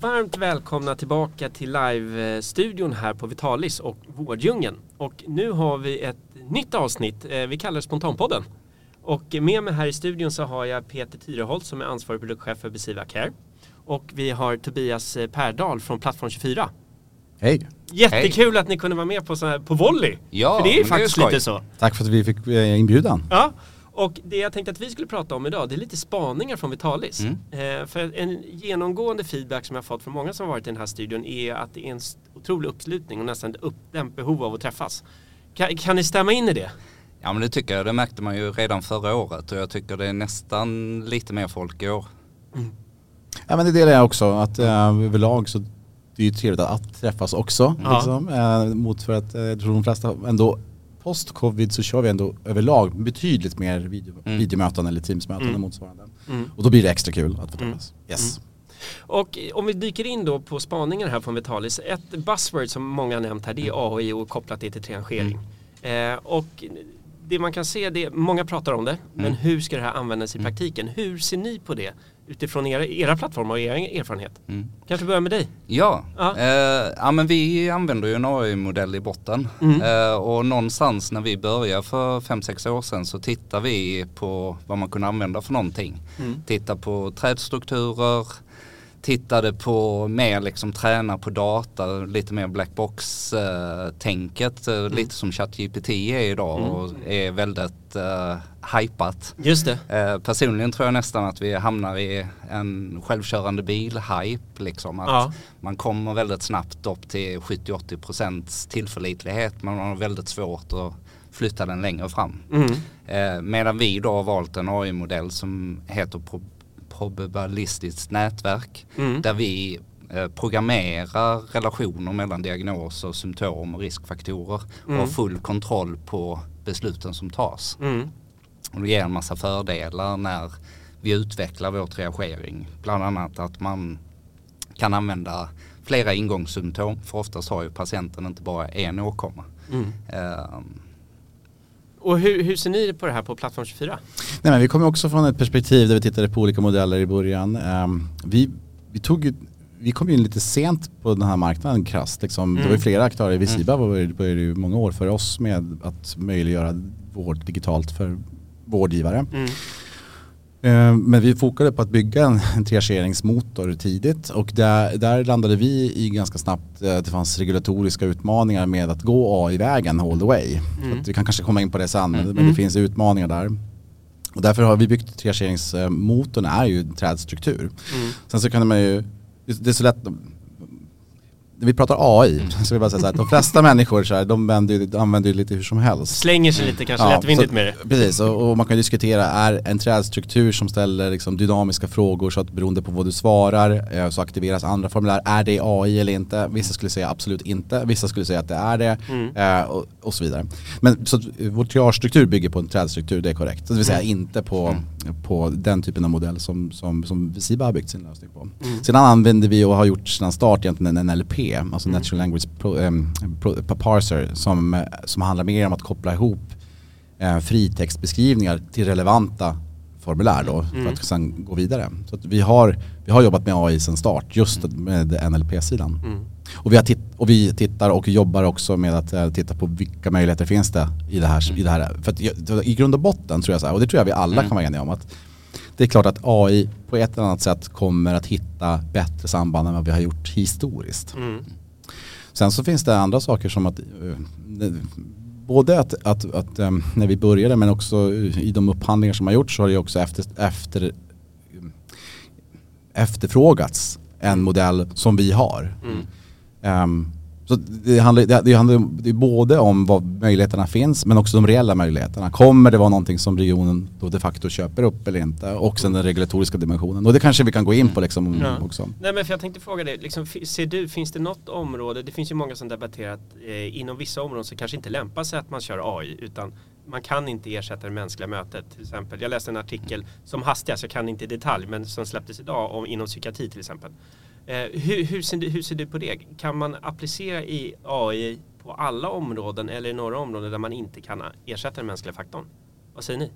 Varmt välkomna tillbaka till live-studion här på Vitalis och Vårddjungeln. Och nu har vi ett nytt avsnitt, eh, vi kallar det Spontanpodden. Och med mig här i studion så har jag Peter Tyreholt som är ansvarig produktchef för Besiva Care. Och vi har Tobias eh, Perdal från Plattform 24. Hej! Jättekul att ni kunde vara med på, så här, på volley. Ja, för det är ju är faktiskt skoj. lite så. Tack för att vi fick eh, inbjudan. Ja, och det jag tänkte att vi skulle prata om idag det är lite spaningar från Vitalis. Mm. Eh, för en genomgående feedback som jag har fått från många som har varit i den här studion är att det är en otrolig uppslutning och nästan ett uppdämt behov av att träffas. Kan, kan ni stämma in i det? Ja men det tycker jag, det märkte man ju redan förra året och jag tycker det är nästan lite mer folk i år. Ja men det delar jag också, att eh, överlag så det är ju trevligt att, att träffas också. Ja. Liksom, eh, mot för att eh, jag tror de flesta ändå post-covid så kör vi ändå överlag betydligt mer video, Mm. videomöten eller teamsmöten Mm. och motsvarande. Mm. Och då blir det extra kul att få träffas. Yes. Och eh, om vi dyker in då på spaningar här från Vitalis. Ett buzzword som många har nämnt här det är AI och kopplat det till triangering. Eh, och det man kan se det, många pratar om det, men hur ska det här användas i praktiken? Hur ser ni på det utifrån era, era plattformar och er erfarenhet? Mm. Kanske börja med dig? Ja, Ja. Eh, ja men vi använder ju en AI-modell i botten Mm. eh, och någonstans när vi började för 5-6 år sedan så tittar vi på vad man kunde använda för någonting. Mm. Titta på trädstrukturer, tittade på mer liksom träna på data, lite mer blackbox eh, eh, lite som ChatGPT är idag och är väldigt eh, hypat. Just det. Eh, personligen tror jag nästan att vi hamnar i en självkörande bil-hype. Liksom, att Ja. Man kommer väldigt snabbt upp till 70-80% tillförlitlighet men man har väldigt svårt att flytta den längre fram. Mm. Eh, medan vi då har valt en AI-modell som heter probabilistiskt nätverk. Mm. Där vi eh, programmerar relationer mellan diagnoser, symptom och riskfaktorer och har full kontroll på besluten som tas. Mm. Och det ger en massa fördelar när vi utvecklar vår triagering. Bland annat att man kan använda flera ingångssymptom. För oftast har ju patienten inte bara en åkomma. Mm. Ehm, Och hur, hur ser ni på det här på Plattform 24? Nej, men vi kommer också från ett perspektiv där vi tittade på olika modeller i början. Ehm, vi, vi, tog ju, vi kom in lite sent på den här marknaden krasst. Liksom. Det var ju Mm. flera aktörer. Visiba började, började ju många år före oss med att möjliggöra vård digitalt för vårdgivare. Mm. Eh, Men vi fokade på att bygga en, en triageringsmotor tidigt och där, där landade vi i ganska snabbt eh, att det fanns regulatoriska utmaningar med att gå AI-vägen all the way. Att vi kan kanske komma in på det sen men, men det finns utmaningar där. Och därför har vi byggt triageringsmotorn är ju en trädstruktur. Mm. Sen så kan man ju, det är så lätt, vi pratar AI så vill jag bara säga så här, de flesta människor så här, de använder använder ju lite hur som helst. Slänger sig lite kanske Ja, lättvindigt så- med det. Precis, och, och man kan diskutera, är en trädstruktur som ställer liksom dynamiska frågor så att beroende på vad du svarar eh, så aktiveras andra formulär. Är det AI eller inte? Vissa skulle säga absolut inte, vissa skulle säga att det är det Mm. eh, och, och så vidare. Men så eh, vår triagestruktur bygger på en trädstruktur, det är korrekt. Så det vill säga inte på, på den typen av modell som, som, som Visiba har byggt sin lösning på. Sedan använder vi och har gjort sedan start egentligen en NLP, alltså Natural Language pro, pro, Parser, som, som handlar mer om att koppla ihop eh, fritextbeskrivningar till relevanta formulär då för att sen gå vidare. Så vi, har, vi har jobbat med AI sedan start just med NLP-sidan. Mm. Och, vi har titt- och vi tittar och jobbar också med att eh, titta på vilka möjligheter finns det i det här. I, det här. För att, i grund och botten tror jag så här, och det tror jag vi alla kan vara eniga om att det är klart att AI på ett eller annat sätt kommer att hitta bättre samband än vad vi har gjort historiskt. Mm. Sen så finns det andra saker som att eh, både att, att, att eh, när vi började men också i de upphandlingar som har gjorts så har det också efter, efter, efterfrågats en modell som vi har. Mm. Ehm, Så det handlar, det, det handlar det både om vad möjligheterna finns men också de reella möjligheterna. Kommer det vara någonting som regionen då de facto köper upp eller inte? Och sen den regulatoriska dimensionen. Och det kanske vi kan gå in på liksom Ja. också. Nej men för jag tänkte fråga dig, liksom, ser du, finns det något område, det finns ju många som debatterar att eh, inom vissa områden så kanske inte lämpar sig att man kör AI utan man kan inte ersätta det mänskliga mötet. Till exempel, jag läste en artikel som hastigast, jag kan inte i detalj, men som släpptes idag om, inom psykiatri till exempel. Eh, hur, hur, ser du, hur ser du på det? Kan man applicera i AI på alla områden eller i några områden där man inte kan ersätta den mänskliga faktorn? Vad säger ni?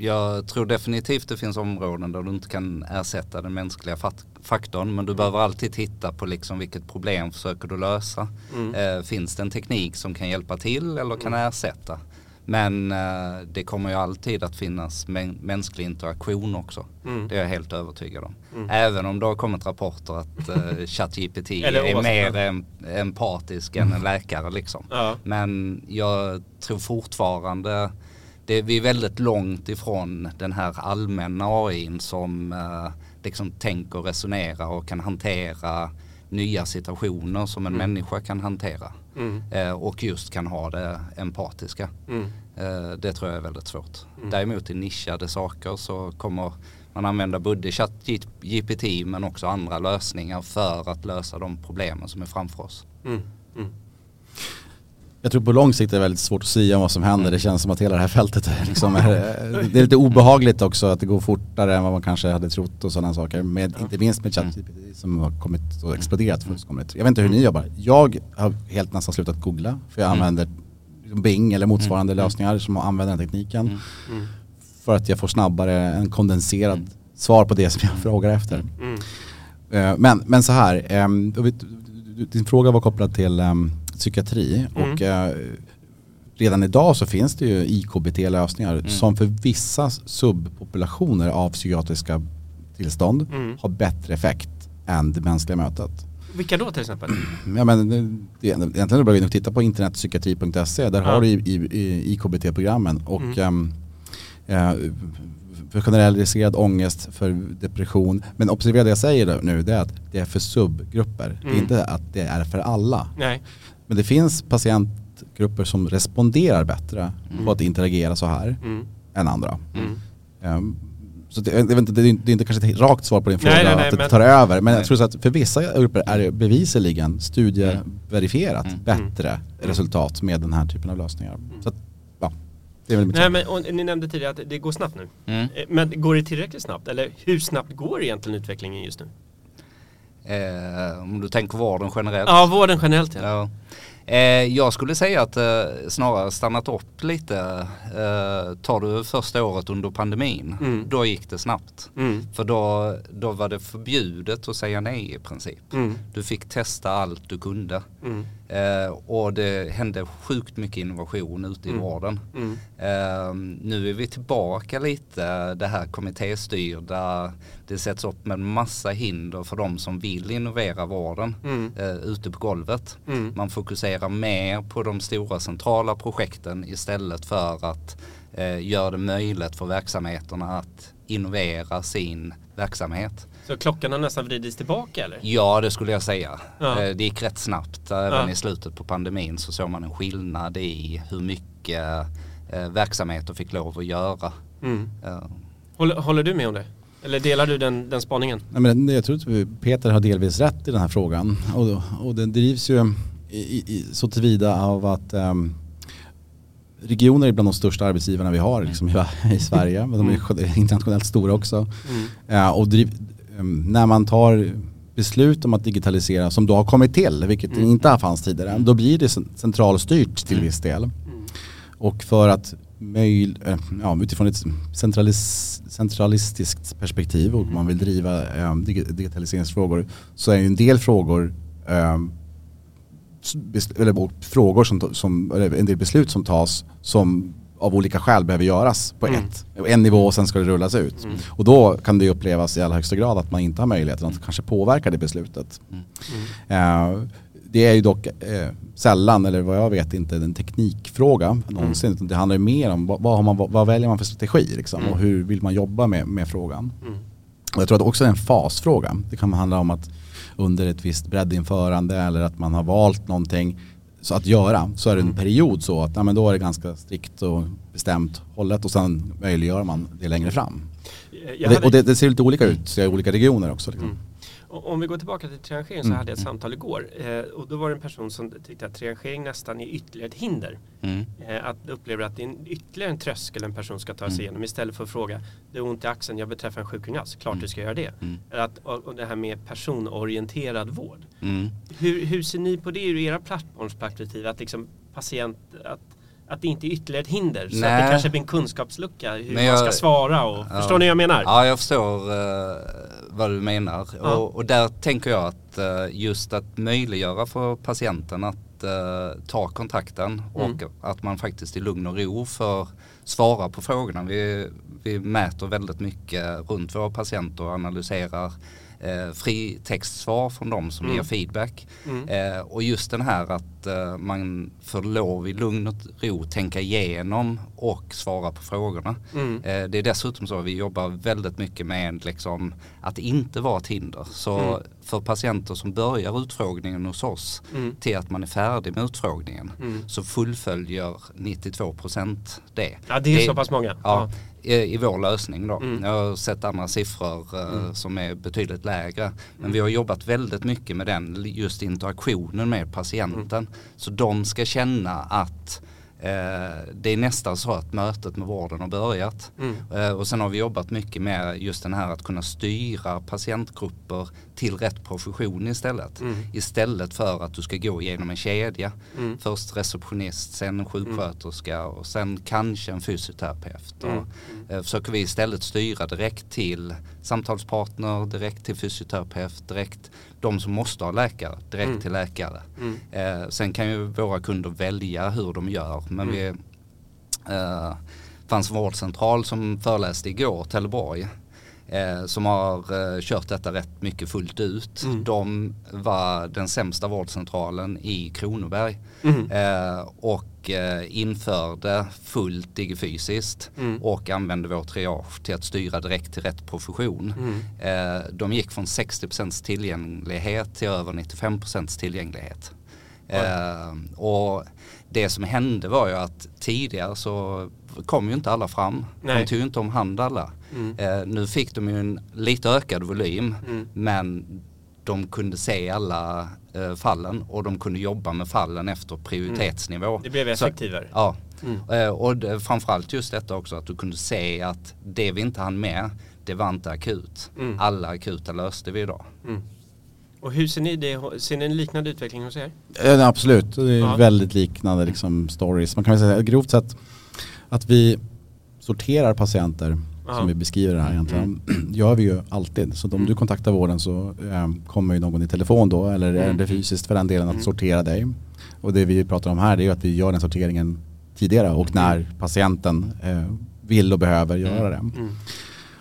Jag tror definitivt det finns områden där du inte kan ersätta den mänskliga faktorn men du behöver alltid titta på liksom vilket problem försöker du lösa. Mm. Eh, finns det en teknik som kan hjälpa till eller kan ersätta? Men eh, det kommer ju alltid att finnas mä- mänsklig interaktion också. Mm. Det är jag helt övertygad om. Mm. Även om det har kommit rapporter att eh, ChatGPT är mer em- empatisk än en läkare liksom. Ja. Men jag tror fortfarande det, vi är väldigt långt ifrån den här allmänna AIn som eh, liksom tänker, resonerar och kan hantera nya situationer som en människa kan hantera. Mm. Eh, och just kan ha det empatiska. Mm. Eh, det tror jag är väldigt svårt. Däremot i nischade saker så kommer man använda både ChatGPT men också andra lösningar för att lösa de problemen som är framför oss. Mm. Mm. Jag tror på lång sikt är det väldigt svårt att säga om vad som händer. Det känns som att hela det här fältet är, liksom är, det är lite obehagligt också att det går fortare än vad man kanske hade trott och sådana saker. Med, Inte minst med ChatGPT som har kommit och exploderat fullkomligt. Jag vet inte hur ni jobbar. Jag har helt nästan slutat googla för jag använder liksom Bing eller motsvarande lösningar som använder den tekniken. Mm. För att jag får snabbare en kondenserad svar på det som jag frågar efter. Mm. Eh, Men, men så här, ehm, din fråga var kopplad till ehm, psykiatri Mm. och eh, redan idag så finns det ju IKBT-lösningar Mm. som för vissa subpopulationer av psykiatriska tillstånd Mm. har bättre effekt än det mänskliga mötet. Vilka då till exempel? Ja, men, det, det, egentligen är det bara att gå in och titta på internetpsykiatri.se. Där Ja. har du i, i, i IKBT-programmen. Och Mm. ehm, eh, för generaliserad ångest, för depression. Men observera det jag säger nu, det är att det är för subgrupper. Det är Mm. inte att det är för alla. Nej. Men det finns patientgrupper som responderar bättre på att interagera så här Mm. än andra. Mm. Ehm, så det, jag inte, det, är, inte- kanske ett rakt svar på din fråga Nej, nej, nej, att det men- tar över. Men jag tror så att för vissa grupper är det bevisligen studieverifierat Mm. bättre resultat med den här typen av lösningar. Så det är väl mitt Nej men och, ni nämnde tidigare att det går snabbt nu. Mm. Eh, Men går det tillräckligt snabbt? Eller hur snabbt går egentligen utvecklingen just nu? Eh, om du tänker vården generellt. Ja, vården generellt ja. Ja. Eh, jag skulle säga att eh, snarare stannat upp lite. Eh, tar du första året under pandemin, Mm. då gick det snabbt. Mm. För då, då var det förbjudet att säga nej i princip. Mm. Du fick testa allt du kunde. Eh, och det hände sjukt mycket innovation ute i Mm. vården. Mm. Eh, nu är vi tillbaka lite det här kommittéstyrda. Det sätts upp med massa hinder för de som vill innovera vården Mm. eh, ute på golvet. Mm. Man fokuserar mer på de stora centrala projekten istället för att eh, göra det möjligt för verksamheterna att innovera sin verksamhet. Så klockan har nästan vridits tillbaka eller? Ja, det skulle jag säga. Ja. Eh, Det gick rätt snabbt. Även Ja. i slutet på pandemin så såg man en skillnad i hur mycket eh, verksamheter fick lov att göra. Mm. Håller, håller du med om det? Eller delar du den, den spaningen? Nej, men jag tror att Peter har delvis rätt i den här frågan. Och, och den drivs ju i, i, så tillvida av att ehm, regioner är bland de största arbetsgivarna vi har liksom, i, i Sverige. Men de är internationellt stora också. Mm. Ja, och driv, ehm, när man tar beslut om att digitalisera som då har kommit till, vilket Mm. inte fanns tidigare, då blir det cen- centralstyrt till Mm. viss del. Mm. Och för att möj, eh, ja, utifrån ett centralis, centralistiskt perspektiv och man vill driva eh, dig- digitaliseringsfrågor så är ju en del frågor eh, eller frågor som, som, eller en del beslut som tas som av olika skäl behöver göras på Mm. ett, en nivå och sen ska det rullas ut. Mm. Och då kan det upplevas i allra högsta grad att man inte har möjligheten att kanske påverka det beslutet. Mm. Eh, det är ju dock eh, sällan, eller vad jag vet, inte en teknikfråga någonsin. Utan det handlar ju mer om vad, vad, har man, vad, vad väljer man för strategi liksom, Mm. och hur vill man jobba med, med frågan. Mm. Och jag tror att det också är en fasfråga. Det kan handla om att under ett visst breddinförande eller att man har valt någonting så att göra så är det en Mm. period så att ja, men då är det ganska strikt och bestämt hållet och sen möjliggör man det längre fram. Jag och det, hade- och det, det ser lite olika ut i olika regioner också. Liksom. Mm. Om vi går tillbaka till triangering så Mm. hade jag ett samtal igår eh, och då var det en person som tyckte att triangering nästan är ytterligare ett hinder. Mm. Eh, att upplever att det är en, ytterligare en tröskel en person ska ta sig Mm. igenom istället för att fråga det är ont i axeln, jag beträffar en sjukgymnast, klart Mm. du ska göra det. Mm. Att, och, det här med personorienterad vård. Mm. Hur, hur ser ni på det ur era plattformsperspektiv? Att liksom patient, att, att det inte är ytterligare ett hinder så att Nej. det kanske blir en kunskapslucka hur Men man jag- ska svara och, Ja. förstår ni vad jag menar? Ja, jag förstår eh, vad du menar. Ja. Och, och där tänker jag att eh, just att möjliggöra för patienten att eh, ta kontakten och Mm. att man faktiskt i lugn och ro får svara på frågorna. Vi, vi mäter väldigt mycket runt våra patienter och analyserar eh, fritextsvar från dem som Mm. ger feedback. Mm. Eh, och just den här att eh, man får lov i lugn och ro tänka igenom och svara på frågorna. Mm. Eh, det är dessutom så att vi jobbar väldigt mycket med liksom, att inte vara ett hinder. Så Mm. För patienter som börjar utfrågningen hos oss Mm. till att man är färdig med utfrågningen Mm. så fullföljer 92% det. Ja, det är så pass många. Ja, i, i vår lösning då. Mm. Jag har sett andra siffror Mm. som är betydligt lägre. Men vi har jobbat väldigt mycket med den, just interaktionen med patienten. Mm. Så de ska känna att det är nästan så att mötet med vården har börjat. Mm. Eh, och sen har vi jobbat mycket med just den här att kunna styra patientgrupper till rätt profession istället. Mm. Istället för att du ska gå igenom en kedja. Mm. Först receptionist, sen en sjuksköterska och sen kanske en fysioterapeut. Mm. Och, eh, försöker vi istället styra direkt till samtalspartner, direkt till fysioterapeut, direkt de som måste ha läkare, direkt Mm. till läkare. Mm. Eh, sen kan ju våra kunder välja hur de gör men Mm. vi eh, fanns en vårdcentral som föreläste igår, Trelleborg. Eh, som har eh, kört detta rätt mycket fullt ut. Mm. De var den sämsta vårdcentralen i Kronoberg. Mm. Eh, och eh, införde fullt digifysiskt Mm. och använde vår triage till att styra direkt till rätt profession. Mm. Eh, de gick från 60% tillgänglighet till över 95% tillgänglighet. Eh, och det som hände var ju att tidigare så kom ju inte alla fram. Nej. De tog ju inte om hand alla. Mm. Eh, nu fick de ju en lite ökad volym Mm. men de kunde se alla eh, fallen och de kunde jobba med fallen efter prioritetsnivå. Det blev Så- effektivare. Ja, Mm. Eh, och det, framförallt just detta också att du kunde se att det vi inte hann med, det var inte akut. Mm. Alla akuta löste vi idag. Mm. Och hur ser ni det? Ser ni en liknande utveckling hos er? Ja, absolut, det är Ja. väldigt liknande liksom, stories. Man kan väl säga grovt sett att vi sorterar patienter Ja. som vi beskriver det här egentligen. gör vi ju alltid. Så om Mm. du kontaktar vården så eh, kommer ju någon i telefon då eller är Mm. det fysiskt för den delen att Mm. sortera dig. Och det vi pratar om här det är ju att vi gör den sorteringen tidigare och när patienten eh, vill och behöver göra det. Mm.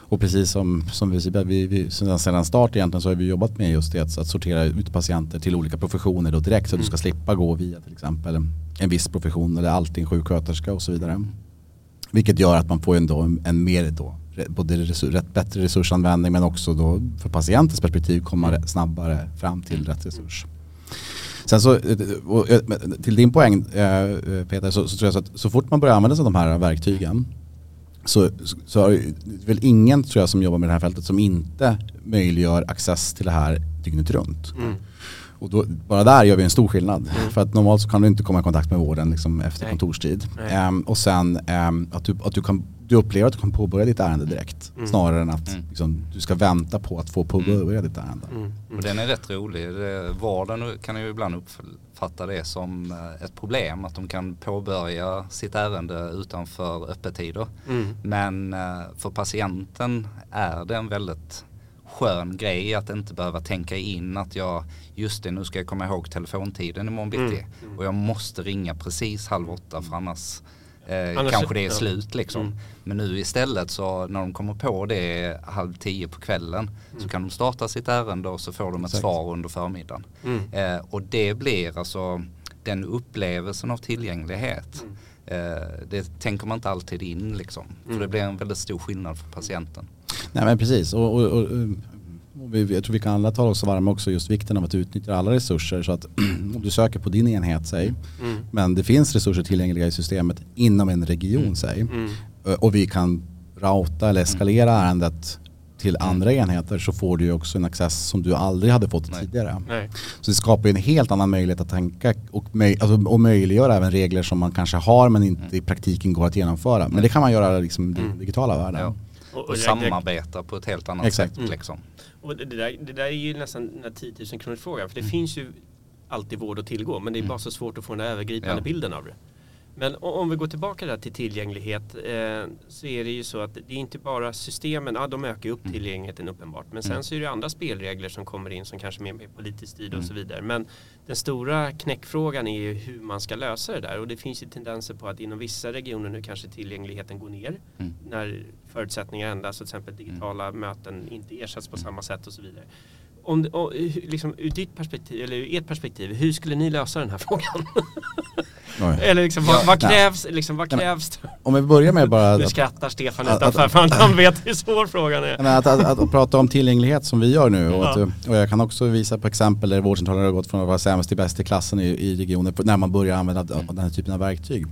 Och precis som, som vi, vi, vi sedan, sedan start egentligen så har vi jobbat med just det att, att sortera ut patienter till olika professioner då direkt så att du ska Mm. slippa gå via till exempel en viss profession eller alltid en sjuksköterska och så vidare. Vilket gör att man får en, en mer då, både resur, rätt, bättre resursanvändning men också då för patientens perspektiv komma rätt snabbare fram till rätt resurs. Sen så, eh, och, eh, till din poäng eh, eh, Peter, så, så tror jag så att så fort man börjar använda sig av de här verktygen så, så har ju väl ingen tror jag som jobbar med det här fältet som inte möjliggör access till det här dygnet runt. Mm. Och då, bara där gör vi en stor skillnad. Mm. För att normalt så kan du inte komma i kontakt med vården liksom efter Nej. kontorstid. Nej. Ehm, och sen ehm, att, du, att du, kan, du upplever att du kan påbörja ditt ärende direkt. Mm. Snarare än att Mm. liksom, du ska vänta på att få påbörja ditt ärende. Mm. Och den är rätt rolig. Vården kan ju ibland uppfatta det som eh, ett problem att de kan påbörja sitt ärende utanför öppettider. Mm. Men eh, för patienten är det en väldigt skön grej att inte behöva tänka in att jag, just det nu ska jag komma ihåg telefontiden imorgon bitti. Mm. Mm. Och jag måste ringa precis halv åtta för annars, eh, Annars- kanske det är ja. slut liksom. Mm. Men nu istället så när de kommer på det halv tio på kvällen så Mm. kan de starta sitt ärende och så får de ett Exakt. svar under förmiddagen. Mm. Eh, och det blir alltså den upplevelsen av tillgänglighet. Mm. Eh, det tänker man inte alltid in liksom. För Mm. det blir en väldigt stor skillnad för patienten. Nej men precis. Och, och, och, Och vi, jag tror vi kan alla tala oss varma också just vikten av att utnyttja alla resurser så att om du söker på din enhet säg, Mm. men det finns resurser tillgängliga i systemet inom en region säg, Mm. och vi kan routa eller eskalera ärendet till andra enheter så får du ju också en access som du aldrig hade fått Nej. tidigare. Nej. Så det skapar ju en helt annan möjlighet att tänka och, möj, alltså, och möjliggöra även regler som man kanske har men inte i praktiken går att genomföra. Men det kan man göra liksom, i den Mm. digitala världen. Ja. Och, och samarbeta på ett helt annat Exakt. sätt Mm. liksom. Och det, där, det där är ju nästan den här 10 000 kronors frågan. För det finns ju alltid vård att tillgå. Men det är bara så svårt att få den där övergripande Ja. bilden av det. Men om vi går tillbaka där till tillgänglighet eh, så är det ju så att det är inte bara systemen, ja de ökar upp tillgängligheten uppenbart. Men sen Mm. så är det andra spelregler som kommer in som kanske är mer politiskt styrda och Mm. så vidare. Men den stora knäckfrågan är ju hur man ska lösa det där. Och det finns ju tendenser på att inom vissa regioner nu kanske tillgängligheten går ner. Mm. När förutsättningar ändras, till exempel digitala möten inte ersätts på Mm. samma sätt och så vidare. Om, det- och, hur- liksom, ur ditt perspektiv, eller ur ert perspektiv, hur skulle ni lösa den här frågan? Eller liksom, vad, vad krävs? Liksom, vad Nej, krävs? Om vi börjar med bara Nu att, skrattar Stefan att- utanför att- för han- han vet hur svår frågan är. Nej, men att, att, att, prata om tillgänglighet som vi gör nu och, Ja. att, och jag kan också visa på exempel där vårdcentraler har gått från att vara sämst till bäst i klassen i, i regionen när man börjar använda den här typen av verktyg.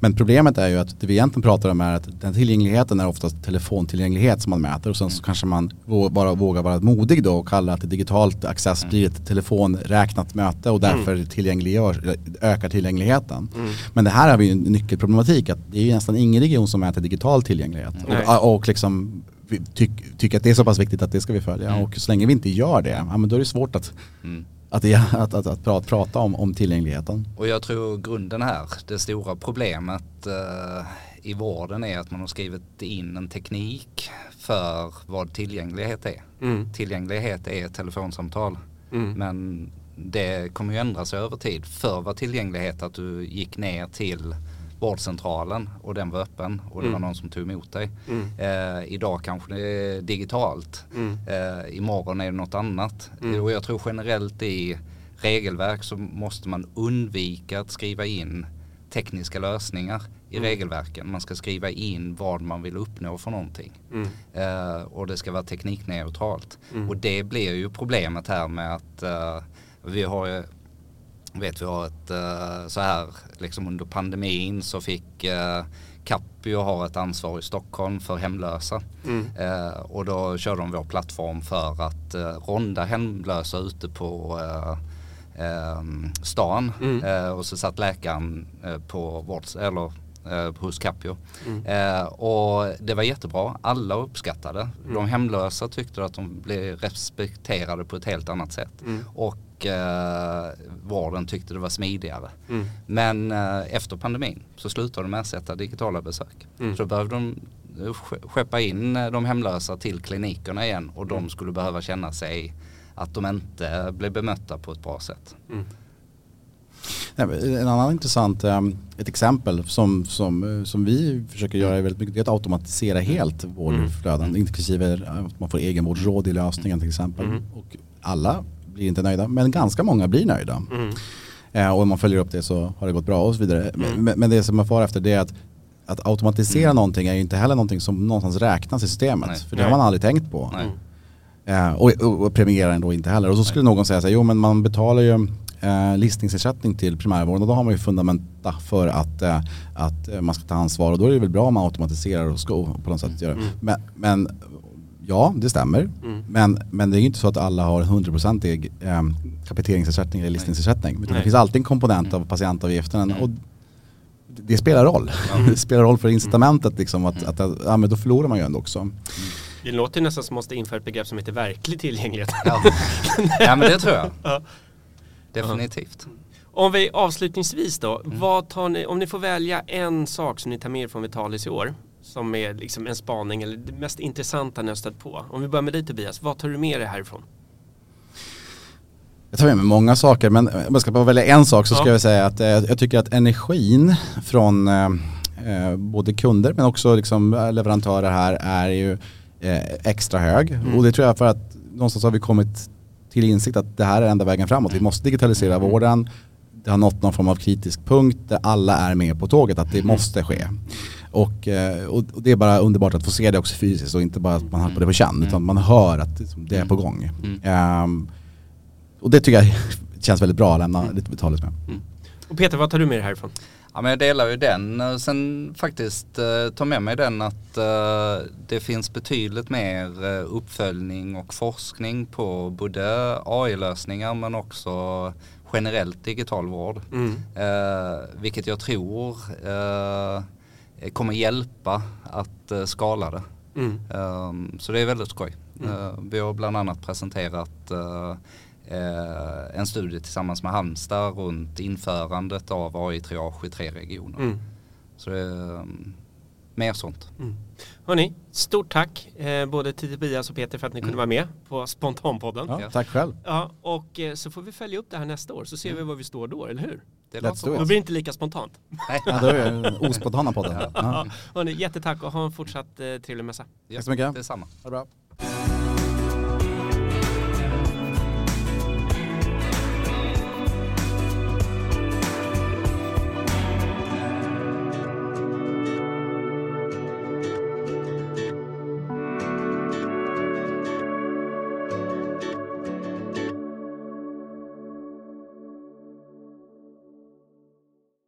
Men problemet är ju att det vi egentligen pratar om är att den tillgängligheten är oftast telefontillgänglighet som man mäter och sen så kanske man vå- bara vågar vara modig då och kalla att digitalt access blir ett telefonräknat möte och därför tillgängliggör, ökar tillgängligheten. Mm. Men det här har vi en nyckelproblematik att det är nästan ingen region som mäter digital tillgänglighet. Nej. Och, och liksom vi tyck, tycker att det är så pass viktigt att det ska vi följa. Mm. Och så länge vi inte gör det, ja, men då är det svårt att, Mm. att, att, att, att, att prata, prata om, om tillgängligheten. Och jag tror grunden här, det stora problemet eh, i vården är att man har skrivit in en teknik för vad tillgänglighet är. Mm. Tillgänglighet är ett telefonsamtal. Mm. Men det kommer ju ändra sig över tid. Förr var tillgänglighet att du gick ner till vårdcentralen och den var öppen och det Mm. var någon som tog emot dig. Mm. Eh, idag kanske det är digitalt. Mm. Eh, imorgon är det något annat. Mm. Och jag tror generellt i regelverk så måste man undvika att skriva in tekniska lösningar i Mm. regelverken. Man ska skriva in vad man vill uppnå för någonting. Mm. Eh, och det ska vara teknikneutralt. Mm. Och det blir ju problemet här med att eh, vi har ju vet vi har ett eh, så här liksom under pandemin så fick Capio ha ett ansvar i Stockholm för hemlösa. Mm. Eh, och då körde de vår plattform för att eh, ronda hemlösa ute på eh, eh, stan. Mm. Eh, och så satt läkaren eh, på vårds, eller eh, hos Capio. Mm. Eh, och det var jättebra, alla uppskattade. Mm. De hemlösa tyckte att de blev respekterade på ett helt annat sätt. Mm. Och eh, vården tyckte det var smidigare. Mm. Men eh, efter pandemin så slutade de ersätta digitala besök. Mm. Så då behövde de ske- skeppa in de hemlösa till klinikerna igen och de Mm. skulle behöva känna sig att de inte blev bemötta på ett bra sätt. Mm. Nej, En annan intressant, um, ett exempel som, som, eh, som vi försöker göra är väldigt mycket, det är att automatisera helt vårdflöden, Mm. inklusive att man får egenvårdsråd i lösningen till exempel. Mm. Och alla blir inte nöjda, men ganska många blir nöjda. Mm. Eh, och om man följer upp det så har det gått bra och så vidare. Mm. Men, men det som man får efter det är att, att automatisera Mm. någonting är ju inte heller någonting som någonstans räknas i systemet. Nej. För det har man aldrig tänkt på. Nej. Eh, och, och, och premierar då inte heller. Och så skulle någon säga så här, jo men man betalar ju eh, listningsersättning till primärvården och då har man ju fundamenta för att, eh, att eh, man ska ta ansvar och då är det väl bra om man automatiserar och ska på något sätt göra Mm. men, men ja, det stämmer. Mm. Men, men det är ju inte så att alla har 100% eh, kapiteringsersättning eller listningsersättning. Utan Nej. det finns alltid en komponent av patientavgiften Mm. och det spelar roll. Ja. det spelar roll för incitamentet liksom att, att, att ja, men då förlorar man ju ändå också. Det låter nästan som att man måste införa ett begrepp som heter verklig tillgänglighet. Ja. ja men det tror jag. Ja. Definitivt. Om vi avslutningsvis då, vad tar ni, om ni får välja en sak som ni tar med er från Vitalis i år som är liksom en spaning eller det mest intressanta ni har stött på. Om vi börjar med dig Tobias, vad tar du med dig härifrån? Jag tar med mig många saker men om jag ska bara välja en sak så ska Ja. jag säga att eh, jag tycker att energin från eh, eh, både kunder men också liksom leverantörer här är ju extra hög. Mm. Och det tror jag för att någonstans har vi kommit till insikt att det här är enda vägen framåt. Vi måste digitalisera Mm. vården. Det har nått någon form av kritisk punkt där alla är med på tåget att det måste ske. Och, eh, och och det är bara underbart att få se det också fysiskt och inte bara att man har på det på känn utan man hör att det är på gång. Mm. Ehm, och det tycker jag känns väldigt bra att lämna lite Vitalis med. Och Peter, vad tar du med dig härifrån? Ja men jag delar ju den. Eh, Sen faktiskt eh, ta med mig den att eh, det finns betydligt mer eh, uppföljning och forskning på både AI-lösningar men också generellt digital vård. Mm. Eh, vilket jag tror eh, kommer hjälpa att eh, skala det. Mm. Um, så det är väldigt skoj. Uh, vi har bland annat presenterat en studie tillsammans med Halmstad runt införandet av AI-triage i tre regioner. Mm. Så det är um, mer sånt. Hörni, stort tack eh, både till Tobias och Peter för att ni kunde Mm. vara med på Spontanpodden. Ja. Ja, tack själv. och eh, så får vi följa upp det här nästa år så ser vi var vi står då, eller hur? Det låter Då blir det inte lika spontant. Nej. Ja, då är det ospontana podden. Ja. Ja. Hörni, jättetack och ha en fortsatt eh, trevlig mässa. Ja, Tack så mycket. Detsamma. Ha det bra.